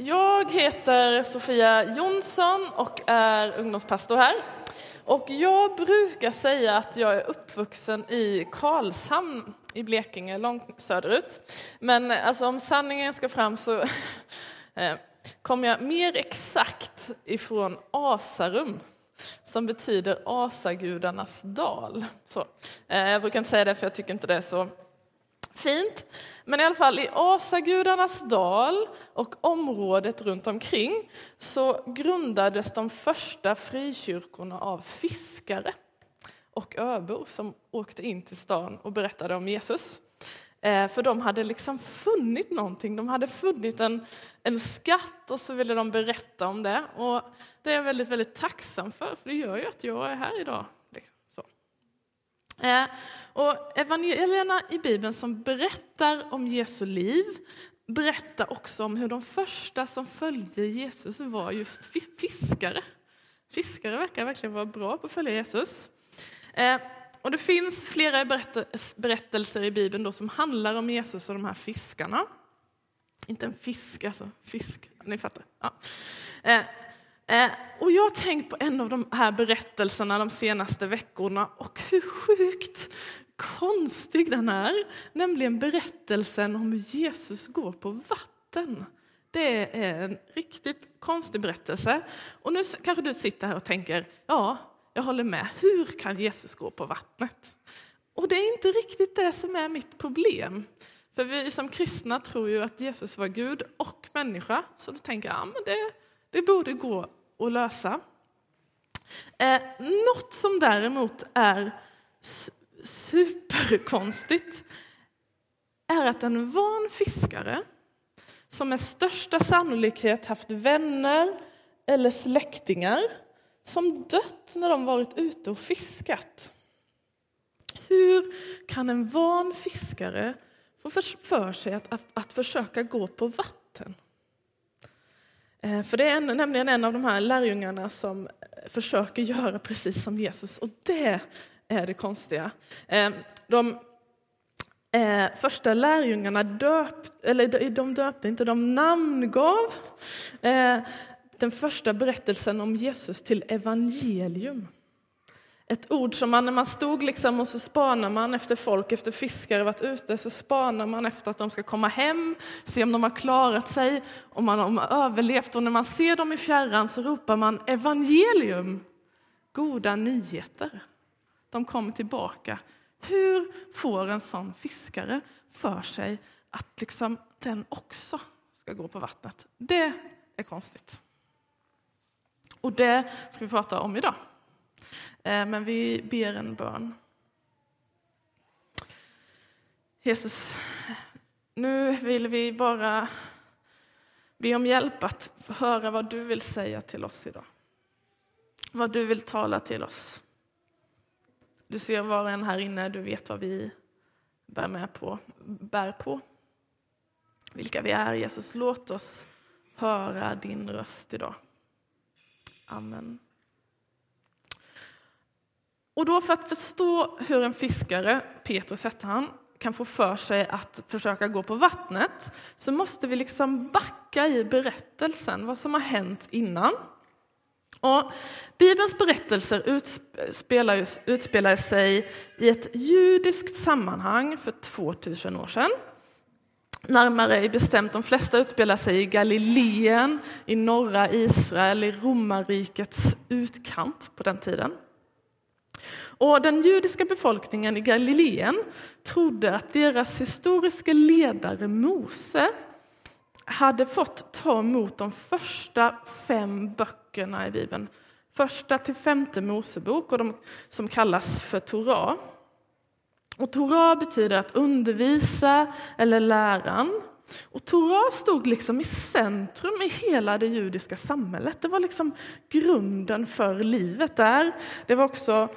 Jag heter Sofia Jonsson och är ungdomspastor här. Och jag brukar säga att jag är uppvuxen i Karlshamn i Blekinge, långt söderut. Men alltså, om sanningen ska fram så kom eh, kommer jag mer exakt ifrån Asarum som betyder asagudarnas dal. Så, eh, jag brukar inte säga det för jag tycker inte det är så fint. Men i alla fall i Asagudarnas dal och området runt omkring så grundades de första frikyrkorna av fiskare och öbor som åkte in till stan och berättade om Jesus. Eh, för de hade liksom funnit någonting, de hade funnit en, en skatt och så ville de berätta om det. Och det är jag väldigt, väldigt tacksam för, för det gör ju att jag är här idag. Eh, och evangelierna i Bibeln som berättar om Jesu liv berättar också om hur de första som följde Jesus var just fiskare. Fiskare verkar verkligen vara bra på att följa Jesus. Eh, och det finns flera berättelser i Bibeln då som handlar om Jesus och de här fiskarna. Inte en fisk, alltså fisk, ni fattar. Ja. Eh, Eh, och jag har tänkt på en av de här berättelserna de senaste veckorna och hur sjukt konstig den är, nämligen berättelsen om hur Jesus går på vatten. Det är en riktigt konstig berättelse. Och nu kanske du sitter här och tänker, ja, jag håller med. Hur kan Jesus gå på vattnet? Och det är inte riktigt det som är mitt problem. För vi som kristna tror ju att Jesus var Gud och människa, så då tänker jag, ja, men det, det borde gå att lösa. Eh, något som däremot är superkonstigt är att en van fiskare som med största sannolikhet haft vänner eller släktingar som dött när de varit ute och fiskat. Hur kan en van fiskare få för sig att, att, att försöka gå på vatten? Eh, för det är nämligen en av de här lärjungarna som försöker göra precis som Jesus, och det är det konstiga. Eh, de eh, första lärjungarna döpt, eller de döpte inte, de namngav den första berättelsen om Jesus till evangelium. Ett ord som man när man stod liksom och så spanar man efter folk, efter fiskare varit ute, så spanar man efter att de ska komma hem, se om de har klarat sig, om man har överlevt. Och när man ser dem i fjärran så ropar man evangelium, goda nyheter. De kommer tillbaka. Hur får en sån fiskare för sig att liksom den också ska gå på vattnet? Det är konstigt. Och det ska vi prata om idag. Eh, men vi ber en bön. Jesus, nu vill vi bara be om hjälp att höra vad du vill säga till oss idag. Vad du vill tala till oss. Du ser var och en här inne, du vet vad vi bär, med på, bär på. Vilka vi är, Jesus. Låt oss höra din röst idag. Amen. Och då för att förstå hur en fiskare, Petrus hette han, kan få för sig att försöka gå på vattnet så måste vi liksom backa i berättelsen, vad som har hänt innan. Och Bibelns berättelser utspelar, utspelar sig i ett judiskt sammanhang för 2000 år sedan. Närmare bestämt, de flesta utspelar sig i Galileen, i norra Israel, i romarrikets utkant på den tiden. Och den judiska befolkningen i Galileen trodde att deras historiska ledare Mose hade fått ta emot de första fem böckerna i Bibeln. Första till femte Mosebok, och de som kallas för Torah. Och Torah betyder att undervisa eller läran. Och Torah stod liksom i centrum i hela det judiska samhället. Det var liksom grunden för livet där. Det var också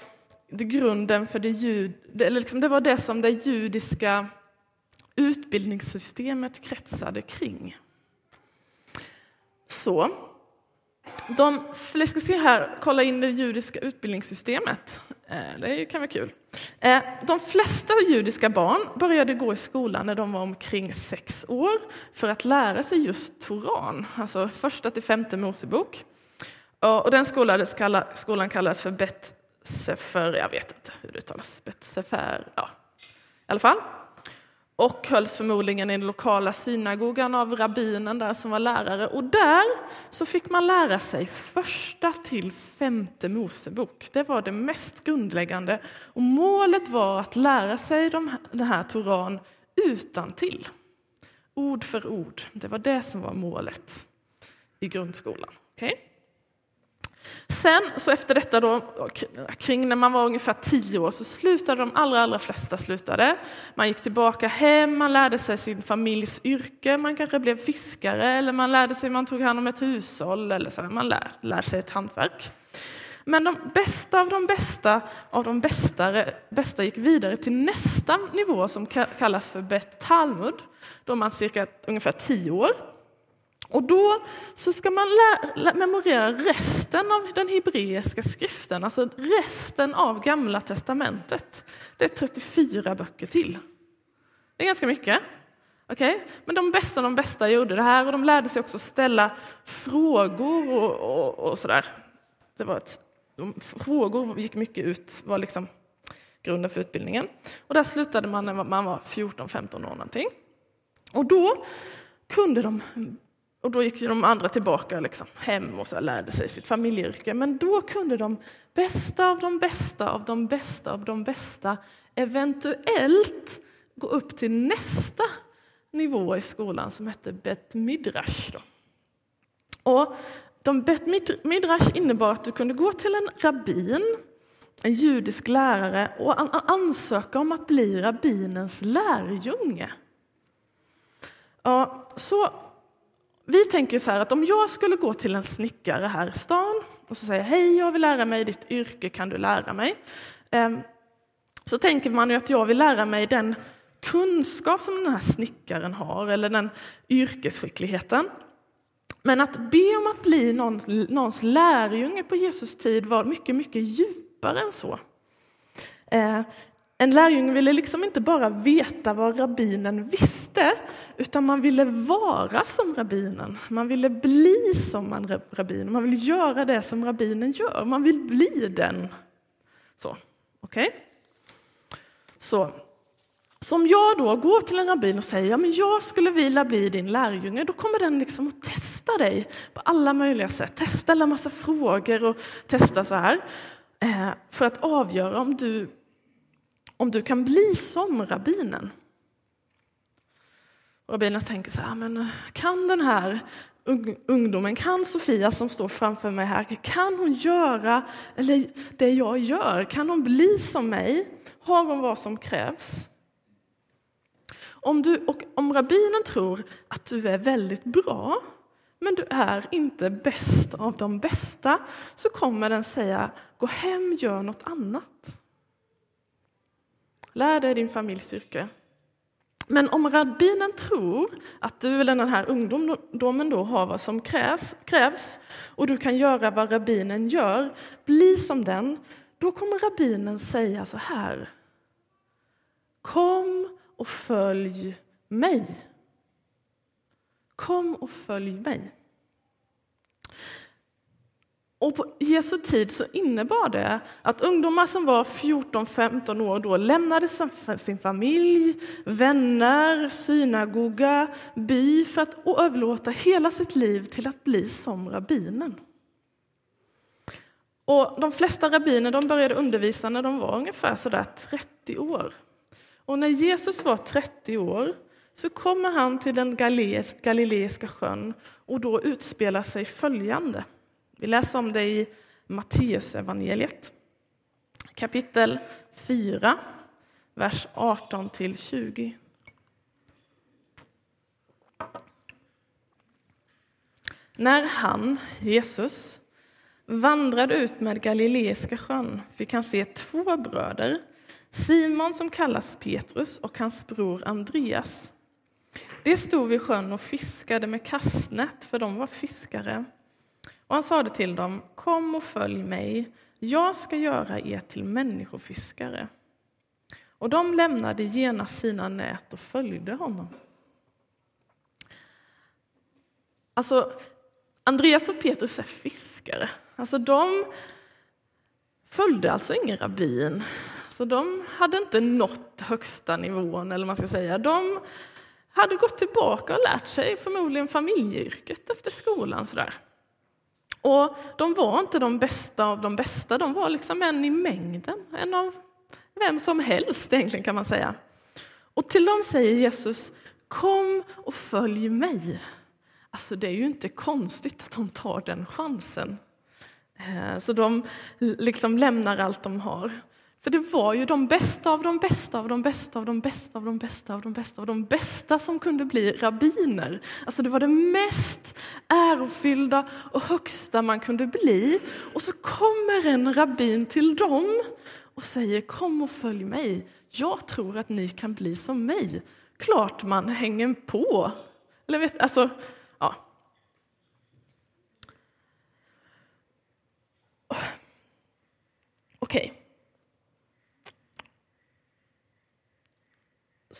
det grunden för det, jud, eller liksom det var det som det judiska utbildningssystemet kretsade kring. Så, de, vi ska se här, kolla in det judiska utbildningssystemet. Eh, det kan vara kul. Eh, de flesta judiska barn började gå i skolan när de var omkring sex år för att lära sig just Toran, alltså första till femte Mosebok. Och den skolan kallades för Bet Sefer, jag vet inte hur det uttalas, Bet Sefer, ja, i alla fall och hölls förmodligen i den lokala synagogan av rabbinen där som var lärare. Och där så fick man lära sig första till femte Mosebok. Det var det mest grundläggande. Och målet var att lära sig de, den här Toran utan till. Ord för ord. Det var det som var målet i grundskolan. Okay? Sen, så efter detta då, kring när man var ungefär tio år, så slutade de allra, allra flesta slutade. Man gick tillbaka hem, man lärde sig sin familjs yrke, man kanske blev fiskare eller man lärde sig, man tog hand om ett hushåll eller så, man lär, lär sig ett hantverk. Men de bästa av de bästa av de bästa, bästa gick vidare till nästa nivå som kallas för Bet Talmud, då man cirka ungefär tio år. Och då så ska man memorera resten av den hebreiska skriften, alltså resten av Gamla testamentet. Det är 34 böcker till. Det är ganska mycket. Okay? Men de bästa av de bästa gjorde det här och de lärde sig också ställa frågor och, och, och sådär. Det var ett, frågor gick mycket ut, var liksom grunden för utbildningen. Och där slutade man när man var 14-15 år någonting. Och då kunde de och då gick de andra tillbaka liksom, hem och så lärde sig sitt familjeyrke. Men då kunde de bästa av de bästa av de bästa av de bästa eventuellt gå upp till nästa nivå i skolan som hette Bet Midrash. Då. Och de Bet Midrash innebar att du kunde gå till en rabbin, en judisk lärare och ansöka om att bli rabbinens lärjunge. Ja, så vi tänker så här att om jag skulle gå till en snickare här i stan och så säga hej, jag vill lära mig ditt yrke, kan du lära mig? Ehm, så tänker man ju att jag vill lära mig den kunskap som den här snickaren har eller den yrkesskickligheten. Men att be om att bli någons, någons lärjunge på Jesus tid var mycket, mycket djupare än så. Ehm, en lärjunge ville liksom inte bara veta vad rabbinen visste, utan man ville vara som rabbinen. Man ville bli som en rabbin. Man vill göra det som rabbinen gör. Man vill bli den. Så, okej? Okay? Så, om jag då går till en rabbin och säger ja, men jag skulle vilja bli din lärjunge, då kommer den liksom att testa dig på alla möjliga sätt. Testa en massa frågor och testa så här eh, för att avgöra om du om du kan bli som rabbinen. Rabbinen tänker så här, ah, men eh, kan den här ungdomen, kan Sofia som står framför mig här, kan hon göra eller det jag gör? Kan hon bli som mig? Har hon vad som krävs? Om, du, och om rabbinen tror att du är väldigt bra, men du är inte bäst av de bästa, så kommer den säga, gå hem, gör något annat. Lär dig din familjs yrke. Men om rabbinen tror att du eller den här ungdomen då har vad som krävs, krävs och du kan göra vad rabbinen gör, bli som den, då kommer rabbinen säga så här. Kom och följ mig. Kom och följ mig. Och på Jesu tid så innebar det att ungdomar som var 14-15 år då lämnade sin familj, vänner, synagoga, by för att överlåta hela sitt liv till att bli som rabbinen. Och de flesta rabbiner de började undervisa när de var ungefär sådär 30 år. Och när Jesus var 30 år så kommer han till den galileiska sjön och då utspelar sig följande. Vi läser om det i Matteusevangeliet, kapitel 4, vers 18 till 20. När han, Jesus, vandrade ut med Galileiska sjön fick han se två bröder, Simon som kallas Petrus och hans bror Andreas. De stod vid sjön och fiskade med kastnät, för de var fiskare. Och han sade till dem, kom och följ mig, jag ska göra er till människofiskare. Och de lämnade genast sina nät och följde honom. Alltså, Andreas och Petrus är fiskare. Alltså, de följde alltså ingen rabbin. Så de hade inte nått högsta nivån, eller man ska säga. De hade gått tillbaka och lärt sig förmodligen familjeyrket efter skolan. Sådär. Och de var inte de bästa av de bästa, de var liksom en i mängden. En av vem som helst egentligen kan man säga. Och till dem säger Jesus, kom och följ mig. Alltså det är ju inte konstigt att de tar den chansen. Eh, så de liksom lämnar allt de har. För det var ju de bästa av de bästa av de bästa av de bästa av de bästa av de bästa av de bästa som kunde bli rabbiner. Alltså det var det mest ärofyllda och högsta man kunde bli. Och så kommer en rabbin till dem och säger kom och följ mig. Jag tror att ni kan bli som mig. Klart man hänger på. Eller vet, alltså, ja. Okej. Okay.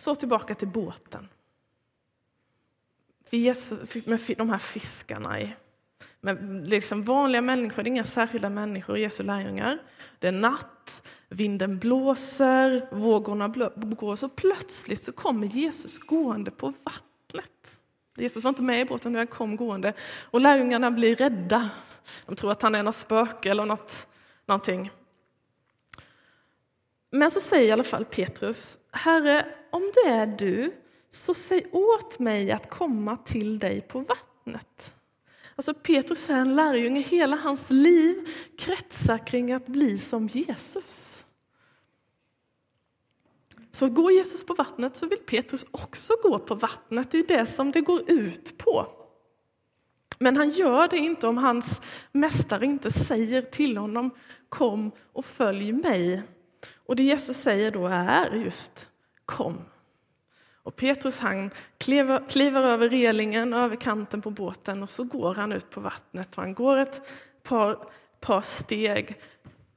Så tillbaka till båten. Med de här fiskarna i. Med liksom vanliga människor, det är inga särskilda människor, Jesu lärjungar. Det är natt, vinden blåser, vågorna blåser och plötsligt så kommer Jesus gående på vattnet. Jesus var inte med i båten, han kom gående och lärjungarna blir rädda. De tror att han är något spöke eller något, någonting. Men så säger i alla fall Petrus, Herre, om det är du, så säg åt mig att komma till dig på vattnet. Alltså Petrus är en lärjunge, hela hans liv kretsar kring att bli som Jesus. Så går Jesus på vattnet så vill Petrus också gå på vattnet, det är det som det går ut på. Men han gör det inte om hans mästare inte säger till honom kom och följ mig. Och det Jesus säger då är just kom. Och Petrus han kliver, kliver över relingen, över kanten på båten och så går han ut på vattnet. Och han går ett par, par steg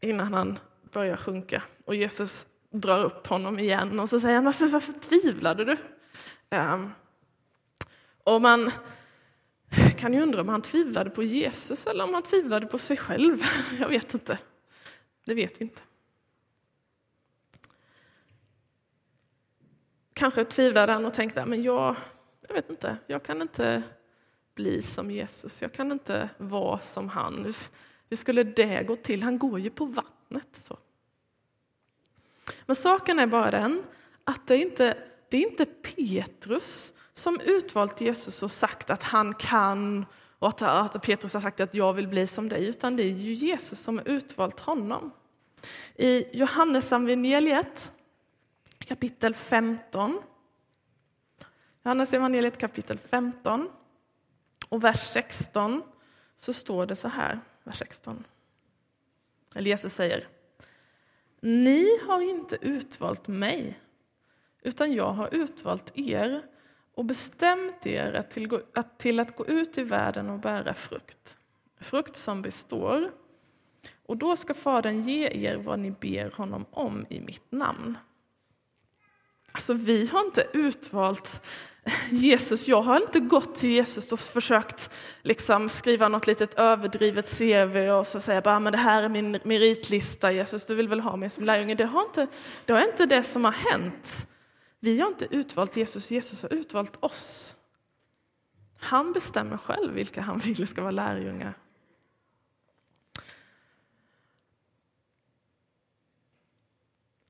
innan han börjar sjunka. Och Jesus drar upp honom igen och så säger han varför, varför tvivlade du? Um, och man kan ju undra om han tvivlade på Jesus eller om han tvivlade på sig själv. Jag vet inte. Det vet vi inte. Kanske tvivlade han och tänkte, men jag, jag vet inte, jag kan inte bli som Jesus, jag kan inte vara som han. Hur skulle det gå till? Han går ju på vattnet. Så. Men saken är bara den att det är inte det är inte Petrus som utvalt Jesus och sagt att han kan och att, att Petrus har sagt att jag vill bli som dig, utan det är ju Jesus som har utvalt honom. I Johannes evangeliet kapitel 15. Johannes evangeliet kapitel 15 och vers 16 så står det så här, vers 16. Eller Jesus säger Ni har inte utvalt mig, utan jag har utvalt er och bestämt er att till, att, till att gå ut i världen och bära frukt, frukt som består. Och då ska Fadern ge er vad ni ber honom om i mitt namn. Alltså, vi har inte utvalt Jesus. Jag har inte gått till Jesus och försökt liksom skriva något litet överdrivet CV och så säga bara, men det här är min meritlista, Jesus, du vill väl ha mig som lärjunge. Det, har inte, det är inte det som har hänt. Vi har inte utvalt Jesus, Jesus har utvalt oss. Han bestämmer själv vilka han vill ska vara lärjungar.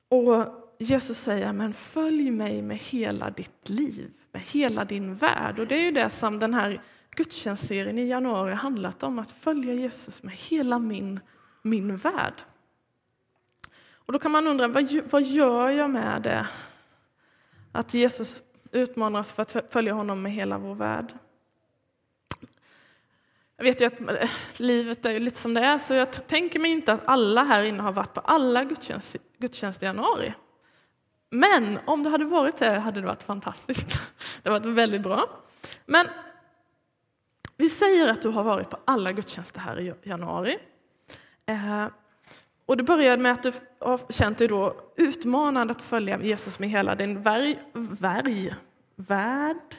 Och Jesus säger, men följ mig med hela ditt liv, med hela din värld. Och det är ju det som den här gudstjänstserien i januari handlat om, att följa Jesus med hela min, min värld. Och då kan man undra, vad, vad gör jag med det? Att Jesus utmanar oss för att följa honom med hela vår värld. Jag vet ju att eh, livet är ju lite som det är, så jag tänker mig inte att alla här inne har varit på alla gudstjänster gudstjänst i januari. Men om det hade varit det hade det varit fantastiskt. Det hade varit väldigt bra. Men vi säger att du har varit på alla gudstjänster här i januari. Eh, Och det började med att du har känt dig då utmanad att följa Jesus med hela din värj, värj, värld.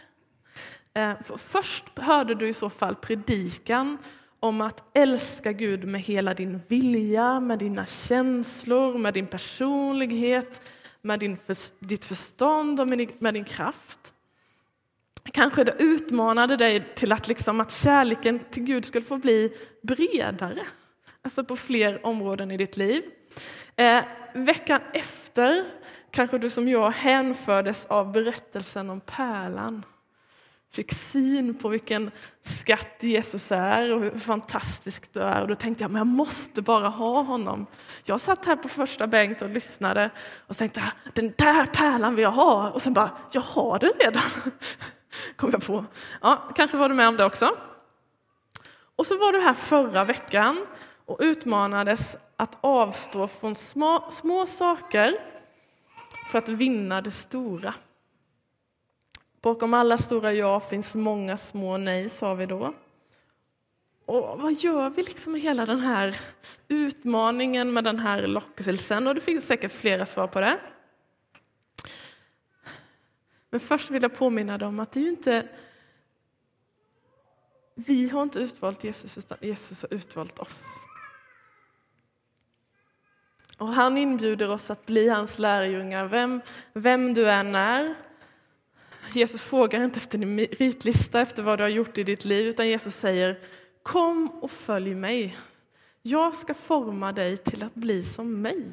Eh, först hörde du i så fall predikan om att älska Gud med hela din vilja, med dina känslor, med din personlighet, med din för, ditt förstånd och med din, med din kraft. Kanske det utmanade dig till att, liksom, att kärleken till Gud skulle få bli bredare, alltså på fler områden i ditt liv. Eh, veckan efter kanske du som jag hänfördes av berättelsen om pärlan fick syn på vilken skatt Jesus är och hur fantastisk du är. Och då tänkte jag, men jag måste bara ha honom. Jag satt här på första bänk och lyssnade och tänkte, den där pärlan vill jag ha. Och sen bara, jag har den redan. Kom jag på. Ja, kanske var du med om det också. Och så var du här förra veckan och utmanades att avstå från små, små saker för att vinna det stora. Bakom alla stora ja finns många små nej, sa vi då. Och vad gör vi liksom med hela den här utmaningen med den här lockelsen? Och det finns säkert flera svar på det. Men först vill jag påminna dig om att det är ju inte vi har inte utvalt Jesus, utan Jesus har utvalt oss. Och han inbjuder oss att bli hans lärjungar, vem, vem du än är. Jesus frågar inte efter din meritlista, efter vad du har gjort i ditt liv, utan Jesus säger Kom och följ mig. Jag ska forma dig till att bli som mig.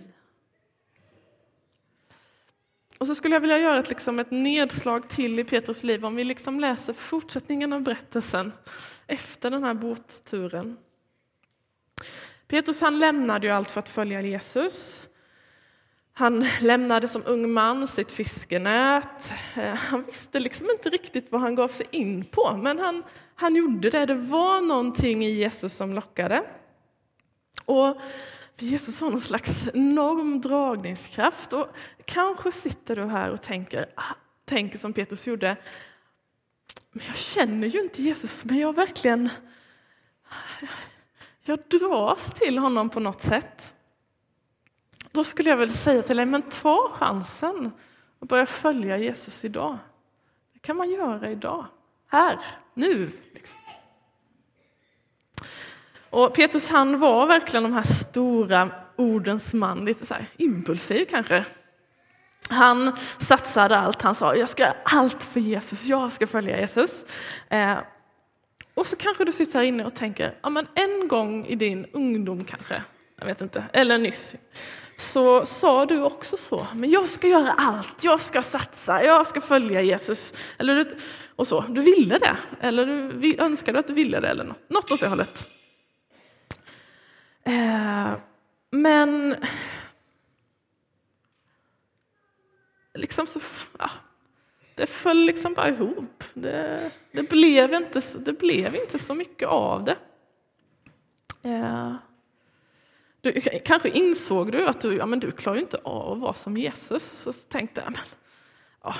Och så skulle jag vilja göra ett, liksom ett nedslag till i Petrus liv om vi liksom läser fortsättningen av berättelsen efter den här båtturen. Petrus han lämnade ju allt för att följa Jesus. Han lämnade som ung man sitt fiskenät. Eh, han visste liksom inte riktigt vad han gav sig in på, men han, han gjorde det. Det var någonting i Jesus som lockade. Och Jesus har någon slags enorm dragningskraft. Och kanske sitter du här och tänker, ah, tänker som Petrus gjorde. Men jag känner ju inte Jesus, men jag verkligen... Jag dras till honom på något sätt. Då skulle jag väl säga till dig, men ta chansen och börja följa Jesus idag. Det kan man göra idag, här, nu. Liksom. Och Petrus han var verkligen de här stora ordens man, lite så här impulsiv kanske. Han satsade allt, han sa jag ska göra allt för Jesus, jag ska följa Jesus. Eh, och så kanske du sitter här inne och tänker, ja men en gång i din ungdom kanske, jag vet inte, eller nyss, så sa du också så, men jag ska göra allt, jag ska satsa, jag ska följa Jesus. Eller, och så. Du ville det, eller du önskade att du ville det, eller något, något åt det hållet. Eh, men liksom så, ja, det föll liksom bara ihop. Det, det, blev inte, det blev inte så mycket av det. Eh, du, kanske insåg du att du, ja, men du klarar inte av att vara som Jesus. Så tänkte jag, men, ja.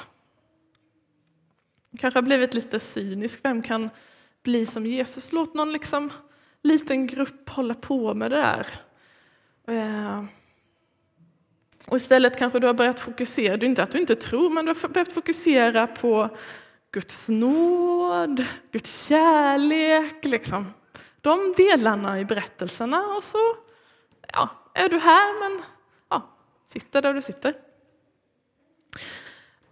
kanske har blivit lite cynisk. Vem kan bli som Jesus? Låt någon liksom, liten grupp hålla på med det där. Eh, och istället kanske du har börjat fokusera, det är inte att du inte tror, men du har börjat fokusera på Guds nåd, Guds kärlek, liksom. de delarna i berättelserna. Och så ja, är du här, men ja, sitter där du sitter.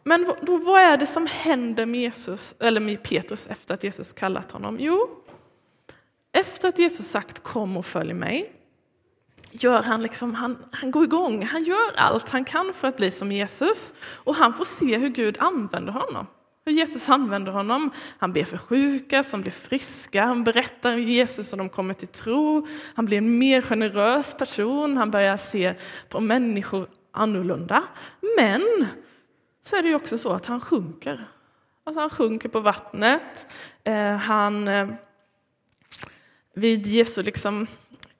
Men då, vad är det som händer med Jesus, eller med Petrus efter att Jesus kallat honom? Jo, efter att Jesus sagt kom och följ mig, gör han liksom, han, han går igång, han gör allt han kan för att bli som Jesus och han får se hur Gud använder honom. Hur Jesus använder honom. Han ber för sjuka som blir friska, han berättar om Jesus och de kommer till tro. Han blir en mer generös person, han börjar se på människor annorlunda. Men så är det ju också så att han sjunker. Alltså han sjunker på vattnet. Eh, han, eh, vid Jesu liksom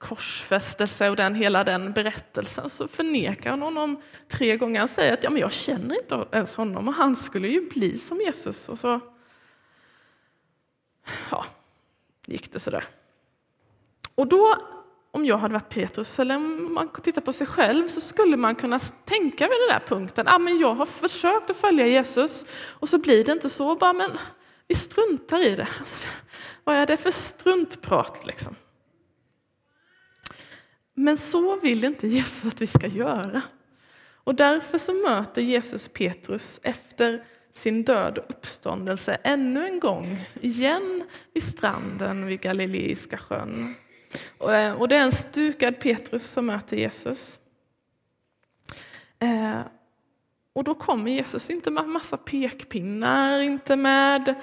korsfästelse och den, hela den berättelsen så förnekar han honom tre gånger. Han säger att ja, men jag känner inte ens honom och han skulle ju bli som Jesus. Och så ja, gick det sådär. Och då om jag hade varit Petrus, eller om man tittar på sig själv, så skulle man kunna tänka vid den där punkten. Ah, men jag har försökt att följa Jesus och så blir det inte så. Bara, men vi struntar i det. Alltså, vad är det för struntprat liksom? Men så vill inte Jesus att vi ska göra. Och därför så möter Jesus Petrus efter sin död och uppståndelse ännu en gång, igen vid stranden vid Galileiska sjön. Och eh, det är en stukad Petrus som möter Jesus. Eh, och då kommer Jesus inte med massa pekpinnar, inte med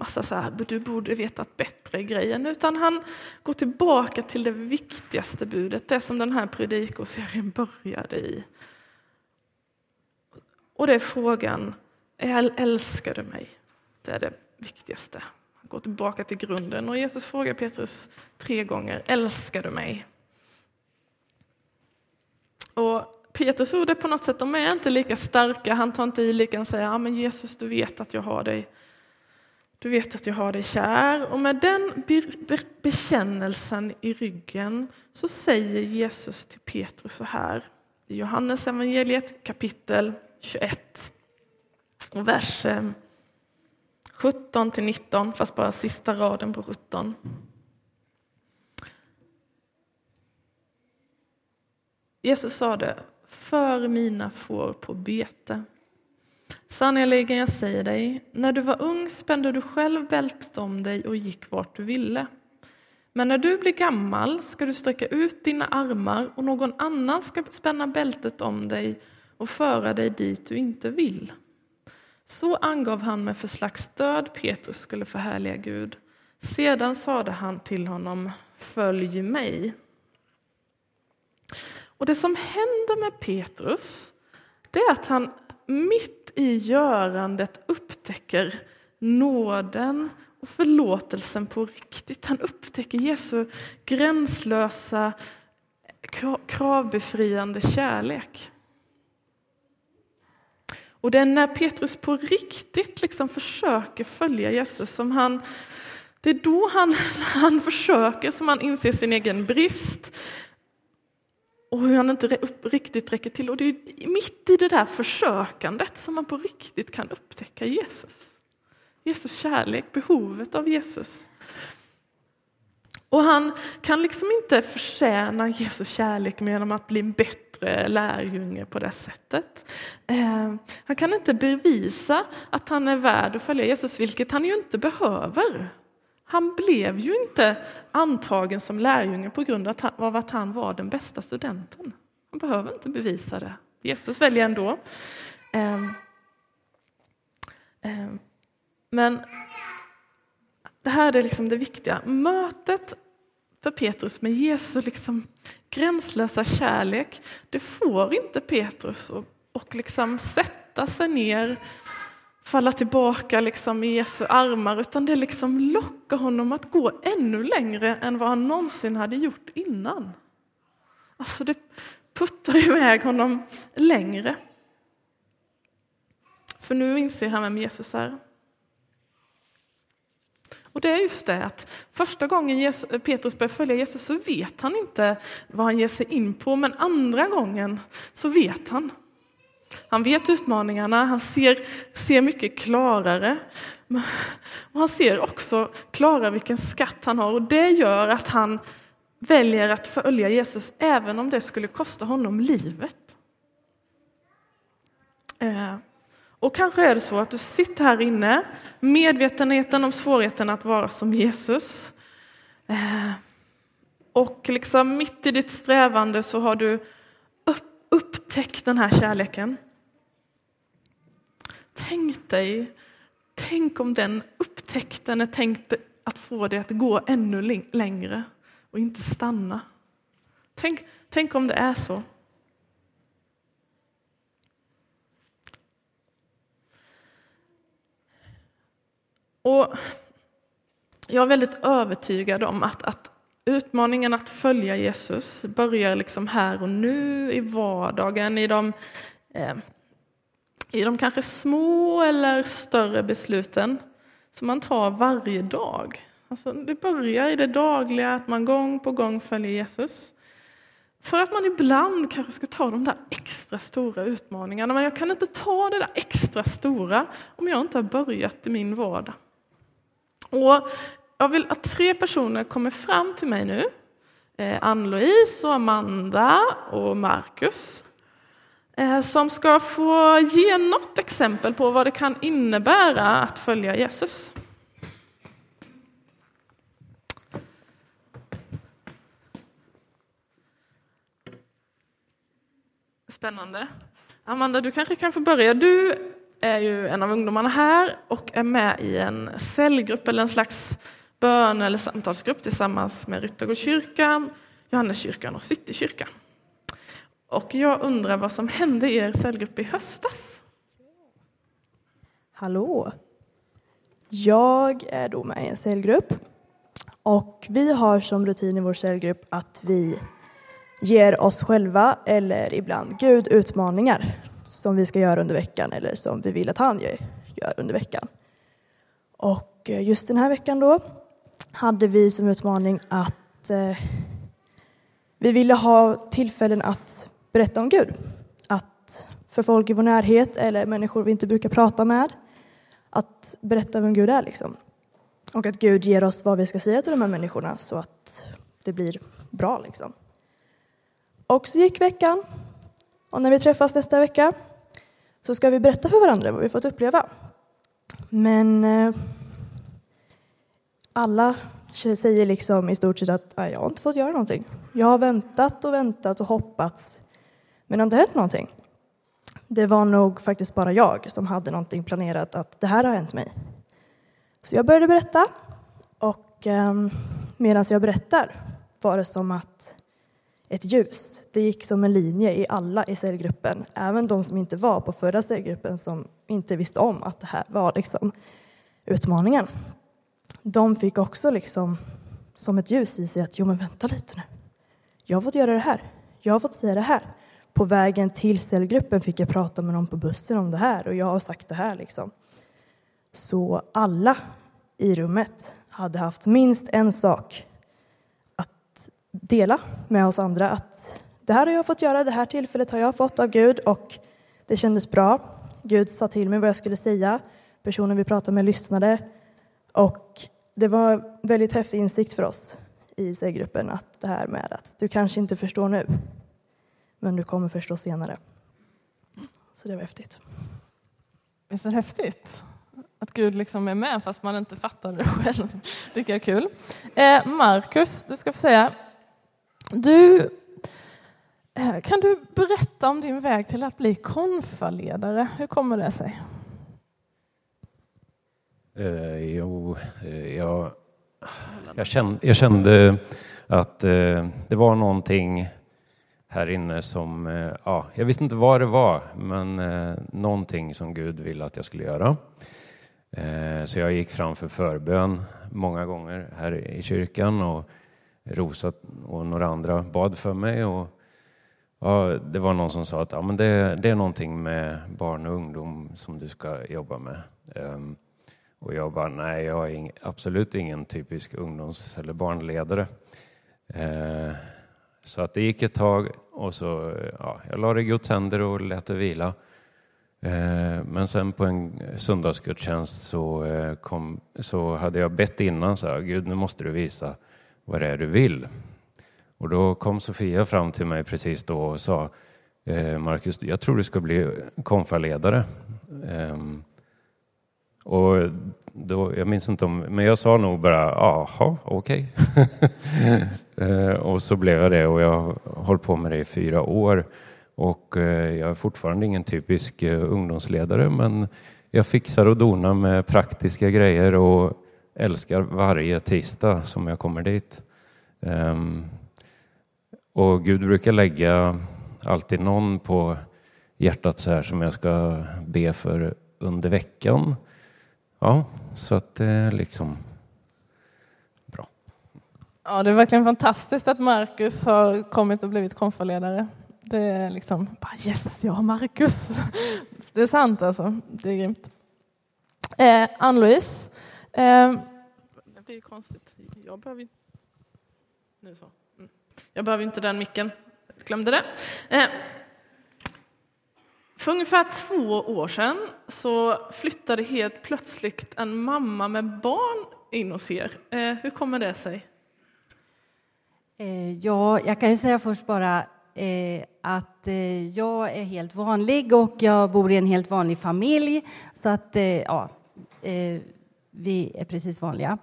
massa så här, du borde vetat bättre grejen, utan han går tillbaka till det viktigaste budet, det som den här predikoserien började i. Och det är frågan, älskar du mig? Det är det viktigaste. Han går tillbaka till grunden och Jesus frågar Petrus tre gånger, älskar du mig? Och Petrus ord är på något sätt, de är inte lika starka, han tar inte i lika, han säger, ja men Jesus du vet att jag har dig du vet att jag har dig kär. Och med den bekännelsen i ryggen så säger Jesus till Petrus så här i Johannes evangeliet kapitel 21 och vers 17 till 19, fast bara sista raden på 17. Jesus sa det, för mina får på bete. Sannerligen, jag säger dig, när du var ung spände du själv bältet om dig och gick vart du ville. Men när du blir gammal ska du sträcka ut dina armar och någon annan ska spänna bältet om dig och föra dig dit du inte vill. Så angav han med för slags död Petrus skulle förhärliga Gud. Sedan sade han till honom, följ mig. Och det som händer med Petrus, det är att han mitt i görandet upptäcker nåden och förlåtelsen på riktigt. Han upptäcker Jesu gränslösa, kravbefriande kärlek. Och det är när Petrus på riktigt liksom försöker följa Jesus som han det är då han, han försöker som han inser sin egen brist och hur han inte riktigt räcker till. Och det är mitt i det där försökandet som man på riktigt kan upptäcka Jesus. Jesus kärlek, behovet av Jesus. Och han kan liksom inte förtjäna Jesus kärlek genom att bli en bättre lärjunge på det sättet. Eh, han kan inte bevisa att han är värd att följa Jesus, vilket han ju inte behöver. Han blev ju inte antagen som lärjunge på grund av att han var den bästa studenten. Han behöver inte bevisa det. Jesus väljer ändå. Ehm, ehm, men det här är liksom det viktiga. Mötet för Petrus med Jesu liksom gränslösa kärlek, det får inte Petrus att och liksom sätta sig ner, falla tillbaka liksom i Jesu armar, utan det liksom lockar honom att gå ännu längre än vad han någonsin hade gjort innan. Alltså det puttar iväg honom längre. För nu inser han vem Jesus är. Och det är just det att första gången Jesus, Petrus börjar följa Jesus så vet han inte vad han ger sig in på, men andra gången så vet han. Han vet utmaningarna, han ser, ser mycket klarare. Och han ser också klarare vilken skatt han har och det gör att han väljer att följa Jesus även om det skulle kosta honom livet. Eh, och kanske är det så att du sitter här inne, medvetenheten om svårigheten att vara som Jesus. Eh, och liksom mitt i ditt strävande så har du Upptäck den här kärleken. Tänk dig, tänk om den upptäckten är tänkt att få dig att gå ännu längre och inte stanna. Tänk, tänk om det är så. Och jag är väldigt övertygad om att, att utmaningen att följa Jesus börjar liksom här och nu, i vardagen, i de, eh, i de kanske små eller större besluten som man tar varje dag. Alltså, det börjar i det dagliga, att man gång på gång följer Jesus. För att man ibland kanske ska ta de där extra stora utmaningarna. Men jag kan inte ta det där extra stora om jag inte har börjat i min vardag. Och jag vill att tre personer kommer fram till mig nu. Eh, Ann-Louise, Amanda och Marcus. Eh, som ska få ge något exempel på vad det kan innebära att följa Jesus. Spännande. Amanda, du kanske kan få börja. Du är ju en av ungdomarna här och är med i en cellgrupp eller en slags bön eller samtalsgrupp tillsammans med Ryttargårdskyrkan, Johanneskyrkan och Citykyrkan. Och jag undrar vad som hände i er cellgrupp i höstas? Hallå! Jag är då med i en cellgrupp och vi har som rutin i vår cellgrupp att vi ger oss själva eller ibland Gud utmaningar som vi ska göra under veckan eller som vi vill att han gör under veckan. Och just den här veckan då hade vi som utmaning att eh, vi ville ha tillfällen att berätta om Gud. Att för folk i vår närhet eller människor vi inte brukar prata med, att berätta vem Gud är liksom. Och att Gud ger oss vad vi ska säga till de här människorna så att det blir bra liksom. Och så gick veckan och när vi träffas nästa vecka så ska vi berätta för varandra vad vi fått uppleva. Men eh, alla säger liksom i stort sett att jag har inte fått göra någonting. Jag har väntat och väntat och hoppats, men det har inte hänt någonting. Det var nog faktiskt bara jag som hade någonting planerat att det här har hänt mig. Så jag började berätta och eh, medan jag berättar var det som att ett ljus, det gick som en linje i alla i cellgruppen, även de som inte var på förra cellgruppen som inte visste om att det här var liksom utmaningen de fick också liksom som ett ljus i sig att jo men vänta lite nu. Jag har fått göra det här. Jag har fått säga det här. På vägen till cellgruppen fick jag prata med någon på bussen om det här och jag har sagt det här liksom. Så alla i rummet hade haft minst en sak att dela med oss andra. Att det här har jag fått göra, det här tillfället har jag fått av Gud och det kändes bra. Gud sa till mig vad jag skulle säga. Personen vi pratade med lyssnade och det var en väldigt häftig insikt för oss i C-gruppen att det här med att du kanske inte förstår nu, men du kommer förstå senare. Så det var häftigt. Visst är det häftigt? Att Gud liksom är med fast man inte fattar det själv. Det tycker jag är kul. Eh, Marcus, du ska få säga. Du, eh, kan du berätta om din väg till att bli konfaledare? Hur kommer det sig? Eh, jo, eh, jag, jag, kände, jag kände att eh, det var någonting här inne som, eh, ja, jag visste inte vad det var, men eh, någonting som Gud ville att jag skulle göra. Eh, så jag gick fram för förbön många gånger här i kyrkan och Rosa och några andra bad för mig. Och, ja, det var någon som sa att ja, men det, det är någonting med barn och ungdom som du ska jobba med. Ehm, och jag bara, nej, jag är ing, absolut ingen typisk ungdoms eller barnledare. Eh, så att det gick ett tag och så, ja, jag la det i Guds händer och lät det vila. Eh, men sen på en söndagsgudstjänst så, eh, kom, så hade jag bett innan, så här, Gud nu måste du visa vad det är du vill. Och då kom Sofia fram till mig precis då och sa, eh, Marcus, jag tror du ska bli konfaledare. Ehm, och då, jag minns inte om, men jag sa nog bara jaha, okej. Okay. Eh, och så blev jag det och jag har hållit på med det i fyra år. Och eh, jag är fortfarande ingen typisk eh, ungdomsledare men jag fixar och donar med praktiska grejer och älskar varje tisdag som jag kommer dit. Ehm, och Gud brukar lägga alltid någon på hjärtat så här som jag ska be för under veckan. Ja, så att det är liksom bra. Ja, det är verkligen fantastiskt att Marcus har kommit och blivit konfaledare. Det är liksom, bara yes, jag har Marcus. Det är sant alltså, det är grymt. Eh, Ann-Louise, eh, Det blir ju konstigt. Jag behöver inte... Nu så. Mm. Jag behöver inte den micken. Jag glömde det. Eh. För ungefär två år sedan så flyttade helt plötsligt en mamma med barn in hos er. Eh, hur kommer det sig? Eh, ja, jag kan ju säga först bara eh, att jag är helt vanlig och jag bor i en helt vanlig familj. Så att, ja, vi är precis vanliga.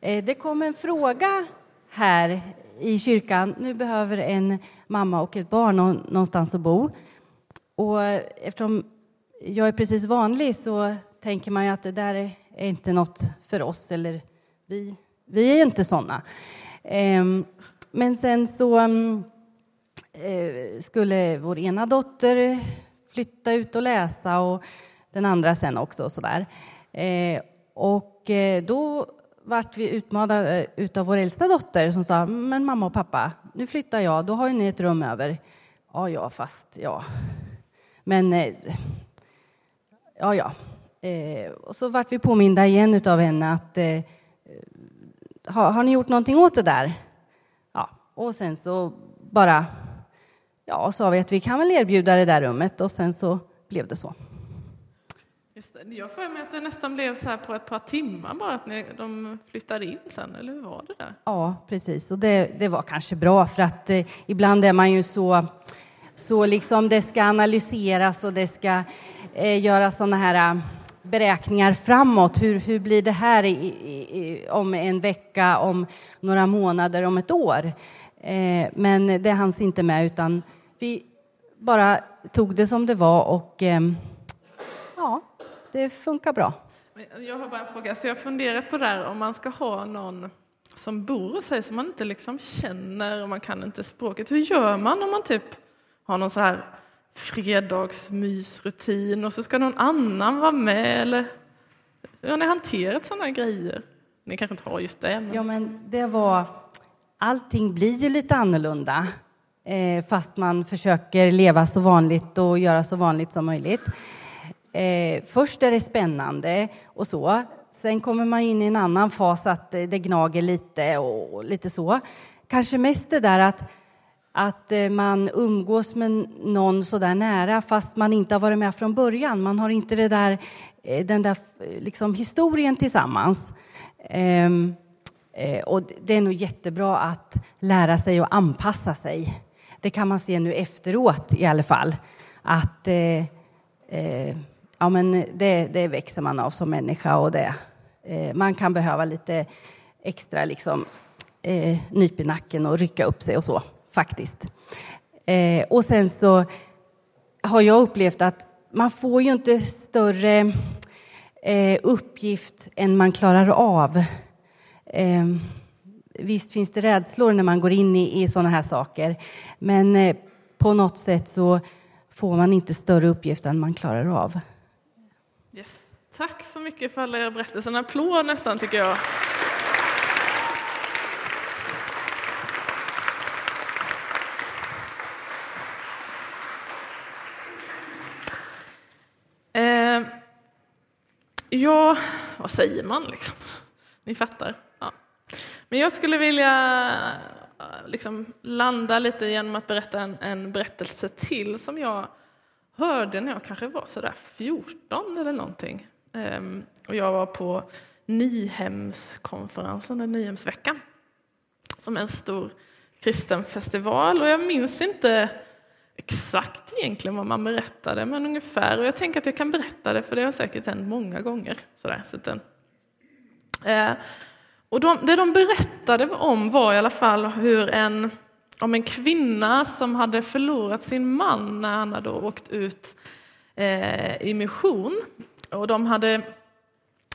Det kom en fråga här i kyrkan. Nu behöver en mamma och ett barn någonstans att bo. Och eftersom jag är precis vanlig så tänker man ju att det där är inte något för oss, eller vi, vi är inte sådana. Ehm, men sen så mm, eh, skulle vår ena dotter flytta ut och läsa och den andra sen också. Och sådär. Eh, och eh, då vart vi utmanade av vår äldsta dotter som sa men mamma och pappa, nu flyttar jag, då har ju ni ett rum över. Ja, ja, fast ja. Men ja, ja. Och så vart vi påminda igen av henne att har, har ni gjort någonting åt det där? Ja, och sen så bara ja, sa vi att vi kan väl erbjuda det där rummet och sen så blev det så. Just det. Jag får mig att det nästan blev så här på ett par timmar bara att ni, de flyttade in sen, eller hur var det där? Ja, precis. Och det, det var kanske bra för att eh, ibland är man ju så, så liksom det ska analyseras och det ska eh, göras sådana här eh, beräkningar framåt. Hur, hur blir det här i, i, om en vecka, om några månader, om ett år? Eh, men det hanns inte med, utan vi bara tog det som det var och eh, ja, det funkar bra. Jag har bara en fråga. Så jag har funderat på det här om man ska ha någon som bor hos sig som man inte liksom känner och man kan inte språket. Hur gör man om man typ har någon så här fredagsmysrutin och så ska någon annan vara med? Eller hur har ni hanterat sådana grejer? Ni kanske inte har just det? Men... Ja, men det var... Allting blir ju lite annorlunda eh, fast man försöker leva så vanligt och göra så vanligt som möjligt. Eh, först är det spännande och så. Sen kommer man in i en annan fas att det gnager lite och lite så. Kanske mest det där att att eh, man umgås med någon så där nära fast man inte har varit med från början. Man har inte det där, eh, den där eh, liksom, historien tillsammans. Ehm, och det är nog jättebra att lära sig och anpassa sig. Det kan man se nu efteråt i alla fall. Att eh, eh, ja, men det, det växer man av som människa och det, eh, man kan behöva lite extra liksom, eh, nyp i nacken och rycka upp sig och så faktiskt. Eh, och sen så har jag upplevt att man får ju inte större eh, uppgift än man klarar av. Eh, visst finns det rädslor när man går in i, i sådana här saker, men eh, på något sätt så får man inte större uppgift än man klarar av. Yes. Tack så mycket för alla era berättelser. En applåd nästan, tycker jag. Jag, vad säger man liksom? Ni fattar. Ja. Men jag skulle vilja eh, liksom landa lite genom att berätta en, en, berättelse till som jag hörde när jag kanske var sådär 14 eller någonting. Ehm, och jag var på Nyhemskonferensen, eller Nyhemsveckan, som är en stor kristen festival. Och jag minns inte exakt egentligen vad man berättade, men ungefär. Och jag tänker att jag kan berätta det, för det har säkert hänt många gånger. Sådär, så den. Eh, och de, det de berättade om var i alla fall hur en, om en kvinna som hade förlorat sin man när han hade åkt ut eh, i mission. Och de hade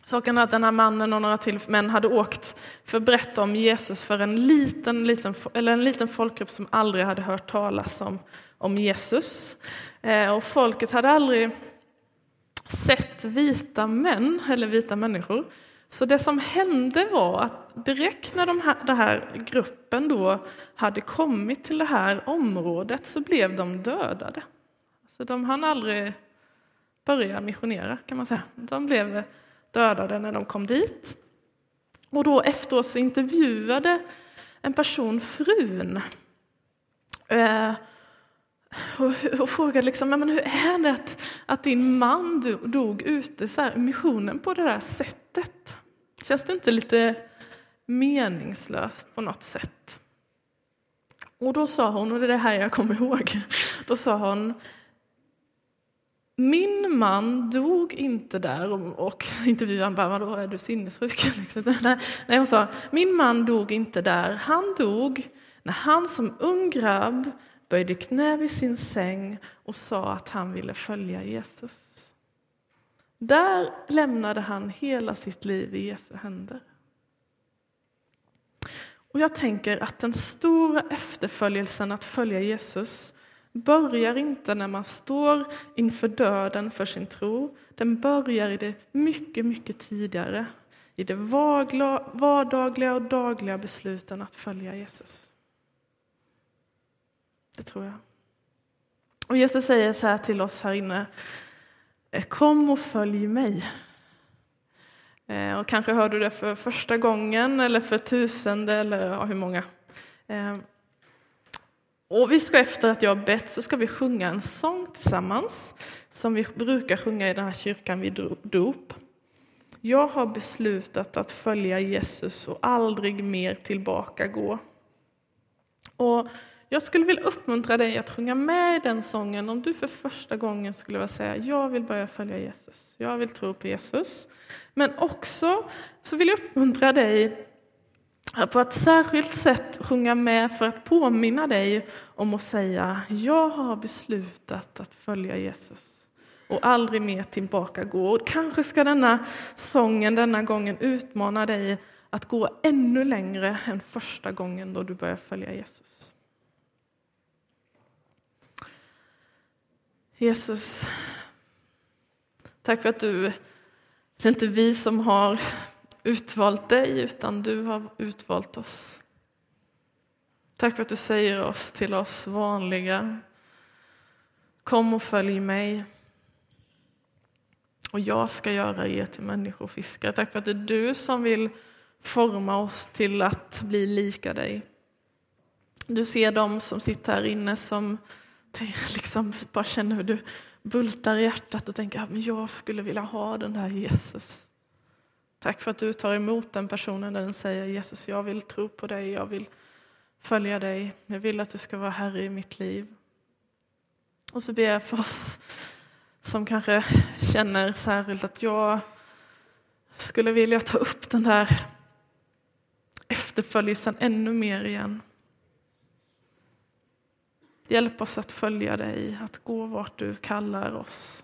Saken är att den här mannen och några till män hade åkt för att berätta om Jesus för en liten, liten, eller en liten folkgrupp som aldrig hade hört talas om, om Jesus. Eh, och folket hade aldrig sett vita män eller vita människor. Så det som hände var att direkt när de här, den här gruppen då hade kommit till det här området så blev de dödade. Så de hann aldrig börja missionera kan man säga. De blev dödade när de kom dit. Och då efteråt så intervjuade en person frun eh, och, och frågade liksom, men hur är det att, att din man dog ute så här, missionen på det där sättet? Känns det inte lite meningslöst på något sätt? Och då sa hon, och det är det här jag kommer ihåg, då sa hon min man dog inte där och, och intervjuaren bara, vadå, är du sinnessjuk? Liksom. Nej, hon sa, min man dog inte där. Han dog när han som ung grabb böjde knä vid sin säng och sa att han ville följa Jesus. Där lämnade han hela sitt liv i Jesu händer. Och jag tänker att den stora efterföljelsen att följa Jesus börjar inte när man står inför döden för sin tro. Den börjar i det mycket, mycket tidigare, i de vardagliga och dagliga besluten att följa Jesus. Det tror jag. Och Jesus säger så här till oss här inne. Eh, kom och följ mig. Eh, och kanske hör du det för första gången eller för tusende eller ja, hur många. Eh, och vi ska efter att jag har bett så ska vi sjunga en sång tillsammans som vi brukar sjunga i den här kyrkan vid dop. Jag har beslutat att följa Jesus och aldrig mer tillbaka gå. Och jag skulle vilja uppmuntra dig att sjunga med i den sången om du för första gången skulle vilja säga jag vill börja följa Jesus, jag vill tro på Jesus. Men också så vill jag uppmuntra dig på ett särskilt sätt sjunga med för att påminna dig om att säga jag har beslutat att följa Jesus och aldrig mer tillbaka gå. Och kanske ska denna sången denna gången utmana dig att gå ännu längre än första gången då du började följa Jesus. Jesus, tack för att du, det är inte vi som har utvalt dig, utan du har utvalt oss. Tack för att du säger oss till oss vanliga. Kom och följ mig. Och jag ska göra er till människofiskare. Tack för att det är du som vill forma oss till att bli lika dig. Du ser dem som sitter här inne som liksom bara känner hur du bultar i hjärtat och tänker att jag skulle vilja ha den där Jesus. Tack för att du tar emot den personen när den säger Jesus, jag vill tro på dig, jag vill följa dig, jag vill att du ska vara Herre i mitt liv. Och så ber jag för oss som kanske känner särskilt att jag skulle vilja ta upp den där efterföljelsen ännu mer igen. Hjälp oss att följa dig, att gå vart du kallar oss.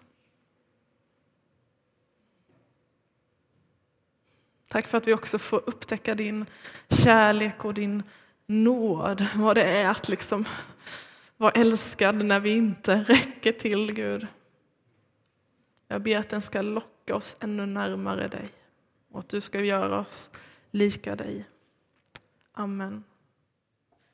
Tack för att vi också får upptäcka din kärlek och din nåd, vad det är att liksom vara älskad när vi inte räcker till, Gud. Jag ber att den ska locka oss ännu närmare dig och att du ska göra oss lika dig. Amen.